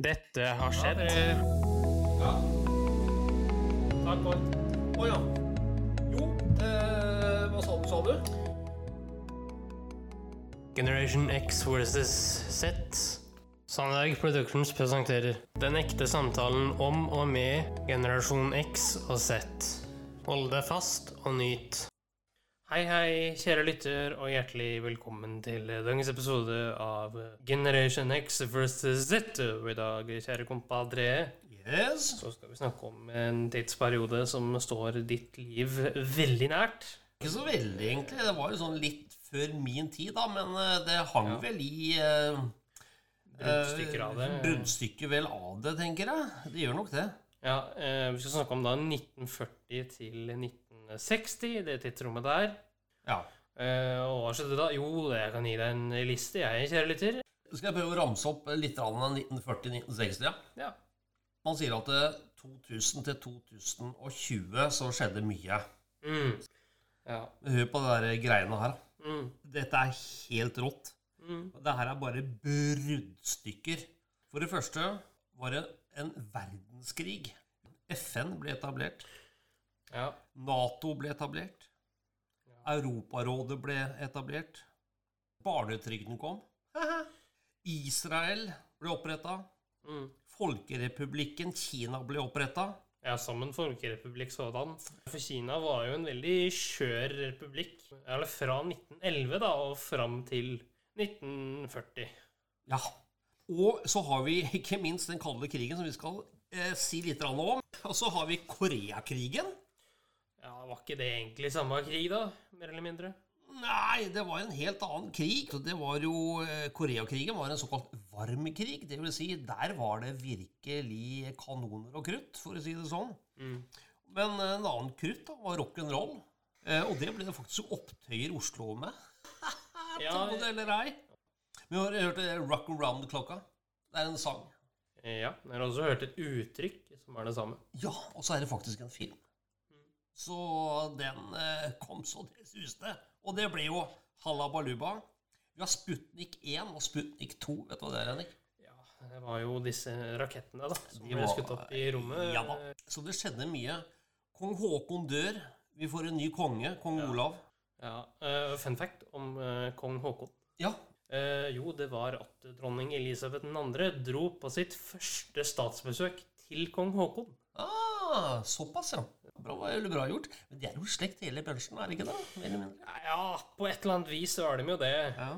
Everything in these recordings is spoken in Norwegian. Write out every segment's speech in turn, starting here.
Dette har skjedd. Ja. Takk, for Å ja. Jo, eh, hva sa du, sa du? Generation X versus Z. Sandberg Productions presenterer Den ekte samtalen om og med generasjon X og Z. Hold deg fast og nyt. Hei, hei, kjære lytter, og hjertelig velkommen til dagens episode av Generation X versus Z. Og i dag, kjære kompadre, Yes. så skal vi snakke om en tidsperiode som står ditt liv veldig nært. Ikke så veldig, egentlig. Det var jo sånn litt før min tid, da, men eh, det hang vel i uh, Bruddstykker av det. Brunnstykker Bruddstykker vel av det, tenker jeg. Det gjør nok det. Ja, eh, vi skal snakke om da 1940 til 1960, det tidsrommet der. Ja. Eh, og hva skjedde da? Jo, jeg kan gi deg en liste, jeg, kjære lytter. Skal jeg prøve å ramse opp litt av 1940-1960? Ja. Ja. Man sier at eh, 2000 til 2020 så skjedde mye. Mm. Ja. Hør på de greiene her. Mm. Dette er helt rått. Mm. Det her er bare bruddstykker. For det første var det en verdenskrig. FN ble etablert. Ja. Nato ble etablert. Europarådet ble etablert. Barnetrygden kom. Israel ble oppretta. Mm. Folkerepublikken Kina ble oppretta. ja, som en folkerepublikk sådan. For Kina var jo en veldig skjør republikk. Eller fra 1911 da, og fram til 1940. Ja. Og så har vi ikke minst den kalde krigen, som vi skal eh, si litt om. Og så har vi Koreakrigen. Ja, Var ikke det egentlig samme krig, da? Mer eller mindre? Nei, det var en helt annen krig. Det var jo, eh, Koreakrigen var en såkalt varm krig. Det vil si, der var det virkelig kanoner og krutt, for å si det sånn. Mm. Men en annen krutt da, var rock'n'roll. Eh, og det ble det faktisk opptøyer i Oslo med. Ja, Tro det eller ei. Vi har hørt eh, Rock Around Klokka. Det er en sang. ja. Jeg har også hørt et uttrykk som er det samme. Ja, og så er det faktisk en film. Så den eh, kom så det suste. Og det ble jo halabaluba. Vi har Sputnik 1 og Sputnik 2. Vet du hva det er, Henrik? Ja, det var jo disse rakettene da, som De ble skutt opp i rommet. Ja da. Så det skjedde mye. Kong Haakon dør. Vi får en ny konge, kong Olav. Ja, uh, Fun fact om uh, kong Haakon. Ja. Uh, jo, det var at dronning Elisabeth 2. dro på sitt første statsbesøk til kong Haakon. Ah, såpass, ja. Bra, veldig bra gjort. Men de er jo i slekt hele bransjen, er det ikke det? Ja, på et eller annet vis så er de jo det. Ja.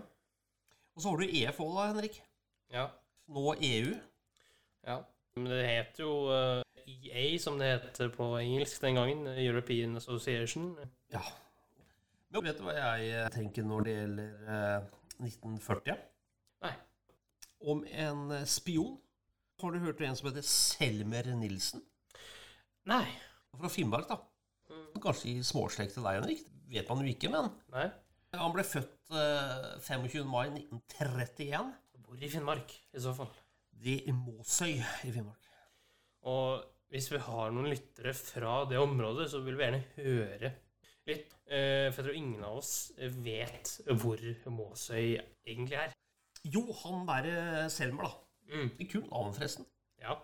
Og så har du EF òg, da, Henrik. Ja. Nå EU. ja. Men det het jo eh, EA, som det heter på engelsk den gangen. European Association. Ja. Men vet du hva jeg eh, tenker når det gjelder eh, 1940? Nei. Om en eh, spion. Har du hørt om en som heter Selmer Nilsen? Nei. Fra Finnmark, da. Kanskje i småslekt til deg, Henrik. Vet man jo ikke, men Nei. han ble født eh, 25. mai 1931. Bor i Finnmark, i så fall. Det er Måsøy i Finnmark. Og hvis vi har noen lyttere fra det området, så vil vi gjerne høre litt. Eh, For jeg tror ingen av oss vet hvor Måsøy egentlig er. Jo, han derre Selmer, da. Mm. Kult navn, forresten. Ja.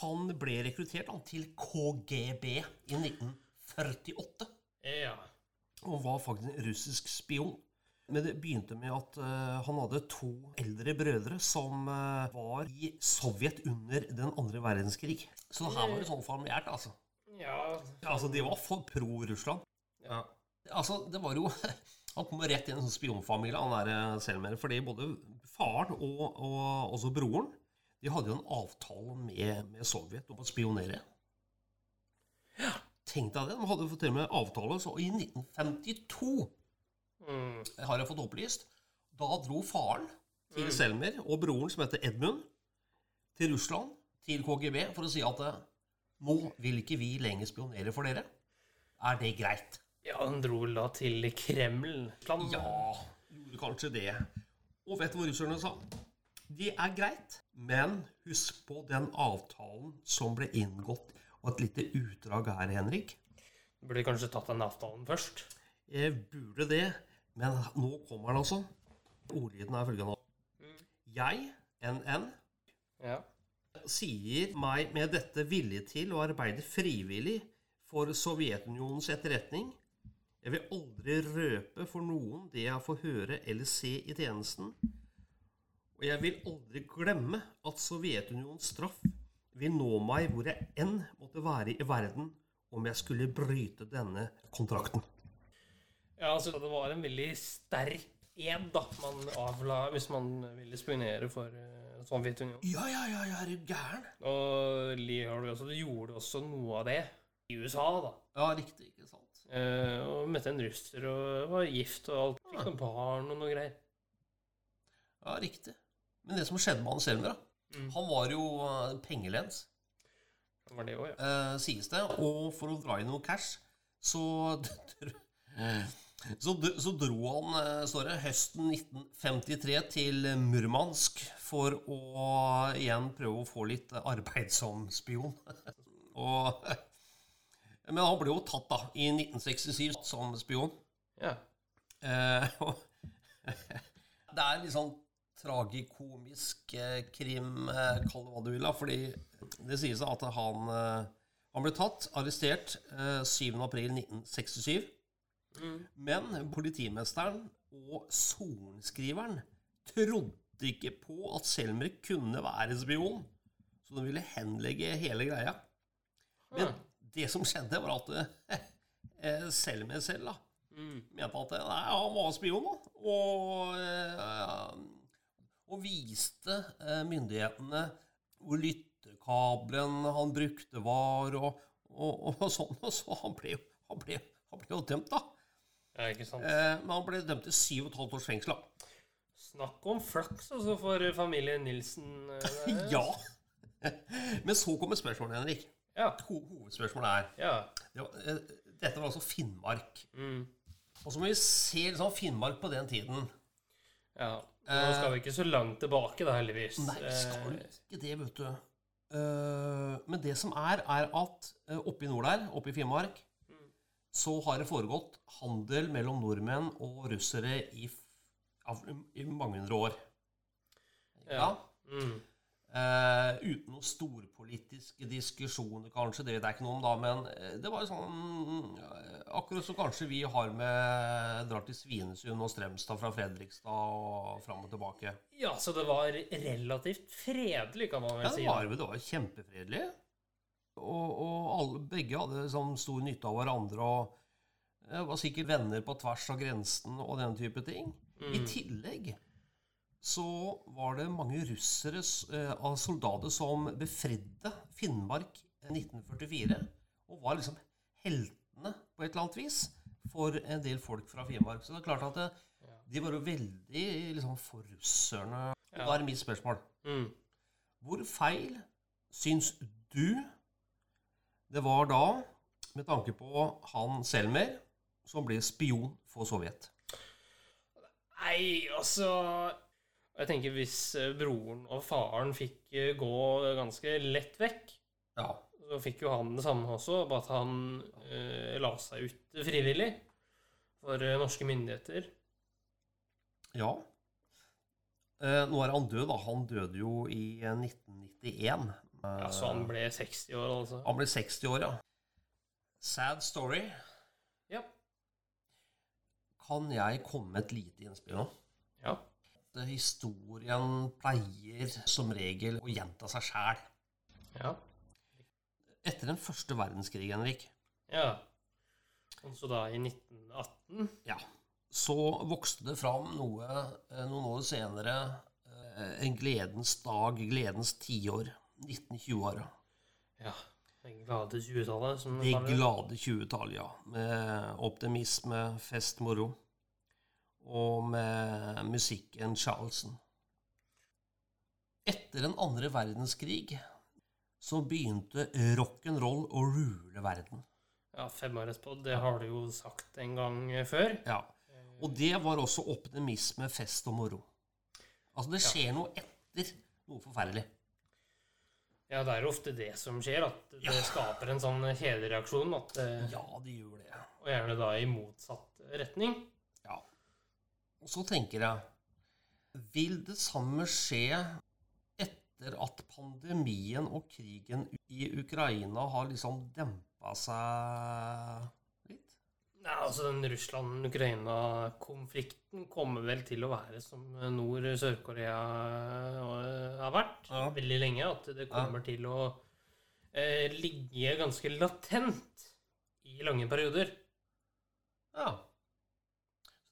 Han ble rekruttert han, til KGB i 1948. Ja. Og var faktisk en russisk spion. Men det begynte med at uh, han hadde to eldre brødre som uh, var i Sovjet under den andre verdenskrig. Så det her var jo sånn familiært, altså. Ja. Altså, De var for pro-Russland. ja. Altså, det var jo Han kom rett inn i en sånn spionfamilie, han der Selmer. Fordi både faren og, og også broren de hadde jo en avtale med, med Sovjet om å spionere. Ja. Tenk deg det. De hadde fått til med avtale. Så i 1952 Mm. har jeg fått opplyst. Da dro faren til Selmer og broren, som heter Edmund, til Russland, til KGB, for å si at eh, nå vil ikke vi lenger spionere for dere. Er det greit? ja, han dro da til Kreml. Ja, gjorde kanskje det. Og vet du hva russerne sa? Det er greit, men husk på den avtalen som ble inngått. Og et lite utdrag her, Henrik. Burde kanskje tatt den avtalen først. Jeg burde det, men nå kommer den altså. Ordlyden er følgende. Jeg, NN, Ja. sier meg med dette villig til å arbeide frivillig for Sovjetunionens etterretning. Jeg vil aldri røpe for noen det jeg får høre eller se i tjenesten. Og jeg vil aldri glemme at Sovjetunionens straff vil nå meg hvor jeg enn måtte være i verden om jeg skulle bryte denne kontrakten. Ja, altså det var en veldig sterk ed da man avla hvis man ville spionere for uh, Sovjetunionen. Ja, ja, ja, ja, er du gæren? Og Lee også, du gjorde også noe av det i USA, da. Ja, riktig, ikke sant. Uh, og møtte en russer og var gift og alt. Fikk noen barn og noe greier. Ja, riktig. Men det som skjedde med han Selmer, da mm. Han var jo uh, pengelens. Var det òg, ja. uh, sies det. Og for å dra inn noe cash, så Så, så, dro han eh, står det, høsten 1953 til Murmansk for å igjen prøve å få litt arbeid som spion. Og, men han ble jo tatt da, i 1967 som spion. Ja. Eh, det er litt sånn tragikomisk eh, krim, eh, kall det hva du vil, fordi det sies at han, eh, han ble tatt, arrestert, eh, 7.4.1967. Men politimesteren og sorenskriveren trodde ikke på at Selmer kunne være spion, så de ville henlegge hele greia. Men det som skjedde, var at Selmer selv da, mm. mente at nei, han var spion, da. Og, eh, og viste eh, myndighetene hvor lyttekabelen han brukte, var, og, og, og sånn. Og så han ble, han ble, han ble jo dømt, da. Ja, ikke sant. Eh, men han ble dømt til syv og et halvt års fengsel. da. Snakk om flaks altså for familien Nilsen. Eh, ja. Men så kommer spørsmålet, Henrik. Ja. Ho hovedspørsmålet er ja. det var, Dette var altså Finnmark. Mm. Og så må vi se liksom Finnmark på den tiden. Ja. Nå skal vi ikke så langt tilbake, da, heldigvis. Nei, vi skal ikke det, vet du. Uh, men det som er, er at oppe i nord der, oppe i Finnmark, så har det foregått handel mellom nordmenn og russere i, i mange hundre år. Ja. Mm. Uh, uten noen storpolitiske diskusjoner, kanskje. Det vet jeg ikke noe om, da. Men eh, det var jo sånn uh, Akkurat som kanskje vi har med drar til Svinesund og Strømstad fra Fredrikstad og fram og tilbake. Ja, så det var relativt fredelig, kan man vel ja, si? Ja, det var jo kjempefredelig. Og, og alle, begge hadde sånn stor nytte av hverandre og eh, var sikkert venner på tvers av grensen og den type ting. Mm. I tillegg så var det mange russere eh, av soldater som befridde Finnmark 1944. Og var liksom heltene på et eller annet vis for en del folk fra Finnmark. Så det er klart at det, de var jo veldig liksom, for russerne. Ja. Da er mitt spørsmål. Mm. Hvor feil syns du det var da, med tanke på han Selmer, som ble spion for Sovjet. Nei, altså Jeg tenker hvis eh, broren og faren fikk eh, gå ganske lett vekk, ja. så fikk jo han det samme også, bare at han eh, la seg ut frivillig for eh, norske myndigheter. Ja. Eh, nå er han død, da. Han døde jo i 1991. Ja, Så han ble 60 år, altså? Han ble 60 år, ja. Sad story. Ja. Kan jeg komme med et lite innspill nå? Historien pleier som regel å gjenta seg sjæl. Ja. Etter den første verdenskrig, Henrik Ja. Altså da i 1918? Ja. Så vokste det fram noe eh, noen år senere. Eh, en gledens dag, gledens tiår. 1920-åra. Ja. Det glade 20-tallet. Det glade 20-tallet, ja. Med optimisme, fest, moro. Og med musikken Charleston. Etter den andre verdenskrig så begynte rock'n'roll å rule verden. Ja, fem år etterpå. Det har du jo sagt en gang før. Ja. Og det var også optimisme, fest og moro. Altså, det skjer ja. noe etter noe forferdelig. Ja, det er jo ofte det som skjer, at det ja. skaper en sånn kjedereaksjon. At, eh, ja, det gjør det. Og gjerne da i motsatt retning. Ja. Og så tenker jeg Vil det samme skje etter at pandemien og krigen i Ukraina har liksom dempa seg litt? Nei, altså Den Russland-Ukraina-konflikten kommer vel til å være som Nord-Sør-Korea eh, har vært Ja. veldig lenge. At det kommer til å eh, ligge ganske latent i lange perioder. Ja.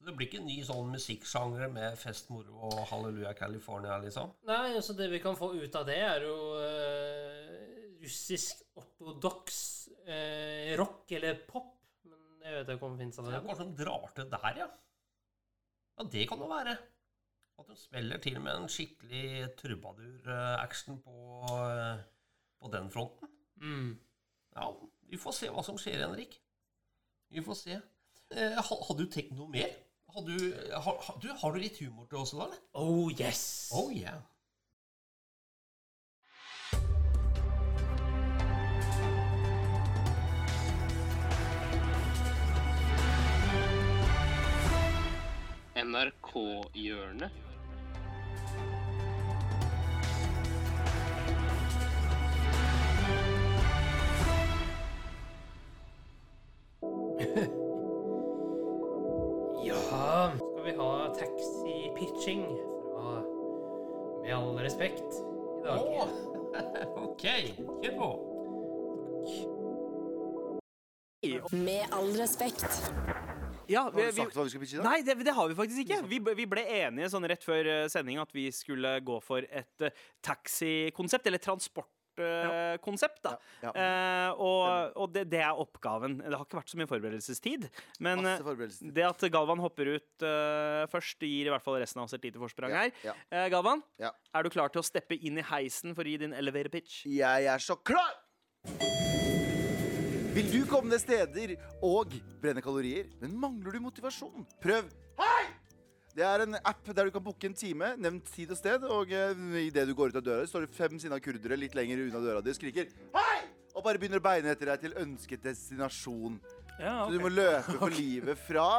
Så det blir ikke en ny sånn musikksjanger med fest, moro og halleluja California, liksom? Nei, altså det vi kan få ut av det, er jo uh, russisk ortodoks uh, rock eller pop. Men jeg vet ikke om det Det allerede. kanskje de drar til der, ja. Ja, det kan det være. At de spiller til med en skikkelig trubadur-action på, eh, på den fronten. Mm. Ja, vi får se hva som skjer, Henrik. Vi får se. Eh, hadde du tenkt noe mer? Har du, har, har, du, har du litt humor til oss, da? eller? Oh yes! Oh yeah. NRK-hjørnet. Med all respekt. Ja, Har vi, du vi, sagt hva vi skal pitche i dag? nei, det, det har vi faktisk ikke. Vi, vi ble enige sånn rett før eh, sending at vi skulle gå for et eh, taxikonsept, eller transportkonsept, da. Ja, ja. Eh, og og det, det er oppgaven. Det har ikke vært så mye forberedelsestid. Men eh, det at Galvan hopper ut uh, først, gir i hvert fall resten av oss et lite forsprang Ja, her. ja. Eh, Galvan, Ja. er du klar til å steppe inn i heisen for å gi din elevator pitch? Jeg er så klar! Vil du komme deg steder og brenne kalorier, men mangler du motivasjon? Prøv Hei! Det er en app der du kan booke en time, nevn tid og sted, og uh, idet du går ut av døra, står det fem sinna kurdere litt lenger unna døra di og skriker Hei! Og bare begynner å beine etter deg til ønsket destinasjon. Ja, Så du må løpe for livet fra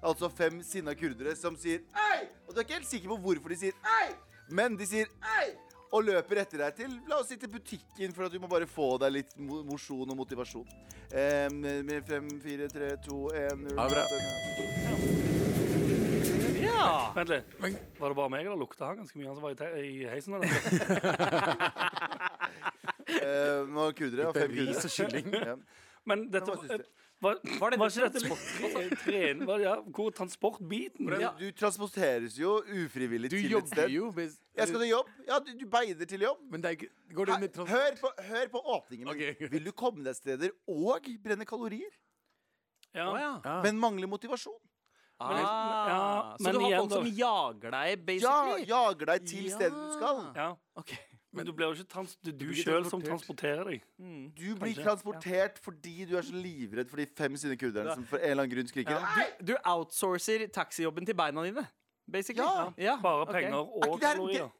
altså fem sinna kurdere som sier ei! Og du er ikke helt sikker på hvorfor de sier ei, men de sier ei! Og løper etter deg til la oss si til butikken for at du må bare få deg litt mosjon og motivasjon. Eh, med fem, fire, tre, to, én Ha det bra. Ja. Vent litt. Var det bare meg, eller lukta han ganske mye, han som var i, te- i heisen? Eller? Eh, nå jeg, og Fem og kylling. Ja. Men dette Hva var, Var det var ikke dette tren... Var, ja, hvor er transportbiten? Men Du transporteres jo ufrivillig Du til et sted. jo hvis- Jeg skal til jobb. Ja, du, du beider til jobb. Men det er Går det med Hør på, hør på åpningen min. Ok. Vil du komme deg steder og brenne kalorier, Ja. Oh, ja. Ja. men mangler motivasjon? Ah, ja, så men du har igjen folk da. som jager deg, basically? Ja, jager deg til Ja. stedet du skal. ja. Ok. Men du blir jo ikke trans det er du blir sjøl som transporterer deg. Du blir Kanskje, transportert fordi du er så livredd for de fem sine kurderne som for en eller annen grunn skriker. Du, du outsourcer taxijobben til beina dine, basically? Ja. Bare penger okay. og kalorier.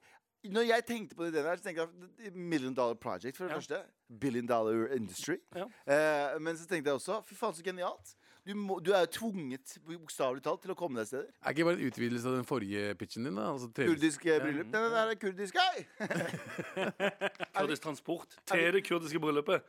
Når jeg tenkte på det der, så tenkte jeg Million Dollar Project, for det Ja. første. Billion Dollar Industry. Ja. Eh, men så tenkte jeg også Fy faen, så genialt. Du, må, du er jo tvunget, bokstavelig talt, til å komme deg steder. Er ikke bare en utvidelse av den forrige pitchen din? da? Altså, Kurdisk bryllup. Nei, det der er kurdisk. Hei! Kurdisk transport til det kurdiske bryllupet.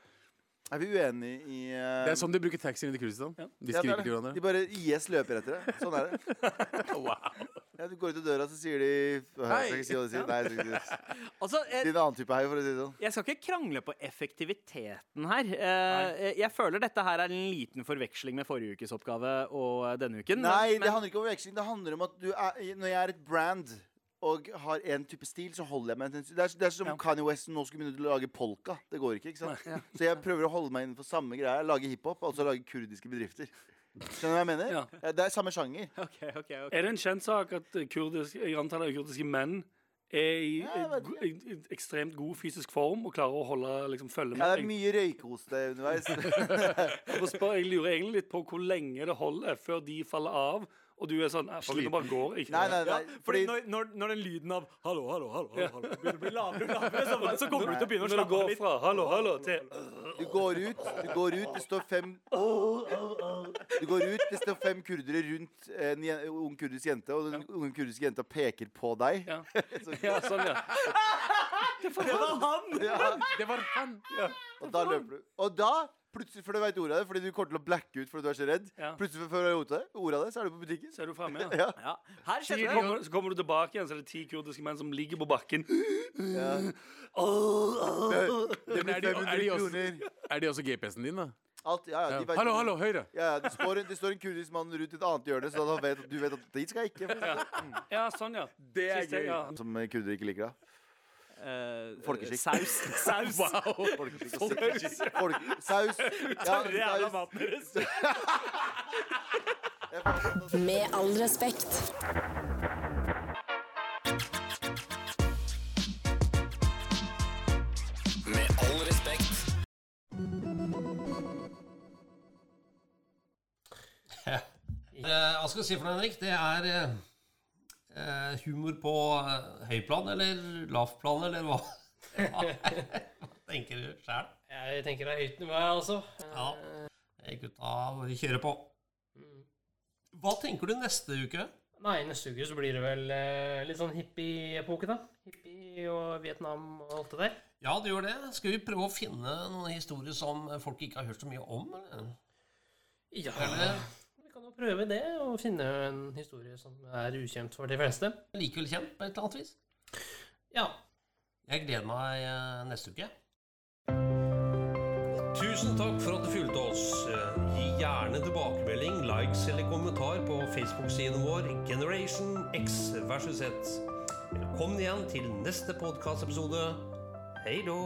Er vi uenige i eh, Det er sånn de bruker taxien i Kurdistan. De ja, det er skriker det. til hverandre. De bare IS løper etter deg. Sånn er det. Ja, du går ut av døra, så sier de Jeg skal ikke si hva de sier. Nei, jeg skal ikke si det. Altså, De jeg, er en annen type hei, for å si det sånn. jeg skal ikke krangle på effektiviteten her. Eh, jeg føler dette her er en liten forveksling med forrige ukes oppgave og denne uken. men- Nei, det handler ikke om veksling. Det handler om at du er, når jeg er et brand og har en type stil, så holder jeg meg til. Det er, det er som Ja. Kanye West nå skulle begynne å lage polka. Det går ikke, ikke sant? Så jeg prøver å holde meg innenfor samme greia. Lage hiphop, altså lage kurdiske bedrifter. Skjønner du hva jeg mener? Ja. Ja, Det er samme sjanger. Okay, okay, okay. Er det en kjent sak at kurdisk, jeg antar det er kurdiske menn er i, Ja, ekstremt god fysisk form og klarer å holde liksom, følge med. Ja, det er mye røykoste underveis. Jeg lurer egentlig litt på hvor lenge det holder før de faller av, og du er sånn "Nei, det bare går ikke. Nei, nei, Ja, fordi Fordi når, når, når den lyden av 'hallo, hallo, hallo', hallo, hallo begynner å bli lavere og lavere, så, så kommer du til å begynne å det slappe av går litt. fra hallo, hallo til du går ut, du går ut, det står fem Du går ut, det står fem kurdere rundt en jen- ung kurdisk jente, og den unge kurdiske jenta peker på deg. Ja, ja sånn, ja. Det var han! Ja, Det var han! og da løper du. Og da, plutselig før du vet ordet av det, fordi du kommer til å blacke ut fordi du er så redd, Ja. plutselig før du har ordet det, ordet av det, så er du på butikken. Så er du fremme, ja. Ja. Ja. Her Så skjedde det. kommer, så kommer du tilbake igjen, så er det ti kurdiske menn som ligger på bakken. Ja. Åh, åh. Det er blir er 500 kroner. Er de også GPS-en din, da? Alt, ja, ja, Ja. vet- Hallo, hallo, høyre! Ja, ja, det, står en, det står en kurdisk mann rundt et annet hjørne, så da vet du vet at dit skal jeg ikke. Ja, sånn, ja. Det er Siste, gøy. ja. Som kurdere ikke liker, da. Eh, Folkeskikk. Saus. Saus. Wow! Folkeskikk. Folk, saus. Ja, Tørre jævla saus. maten deres. Med all respekt. Med all respekt. Eh, hva skal jeg si for noe, Henrik? Det er eh, humor på eh, høyplan eller lavplan, eller hva? hva tenker du sjæl? Jeg tenker det er høyt nivå, jeg også. Ja. Gutta, vi kjører på. Hva tenker du neste uke? Nei, neste uke så blir det vel eh, litt sånn hippie-epoke, da. Hippie og Vietnam og alt det der. Ja, det gjør det. Skal vi prøve å finne noen historier som folk ikke har hørt så mye om? Eller? Ja, Eller prøve det, og finne en historie som er ukjent for de fleste. likevel kjent på et eller annet vis? Ja. Jeg gleder meg eh, neste uke. Tusen takk for at du fulgte oss. Eh, Gi gjerne tilbakemelding, likes eller kommentar på Facebook-siden vår Generation X versus Z. Velkommen igjen til neste podkastepisode. Hei då!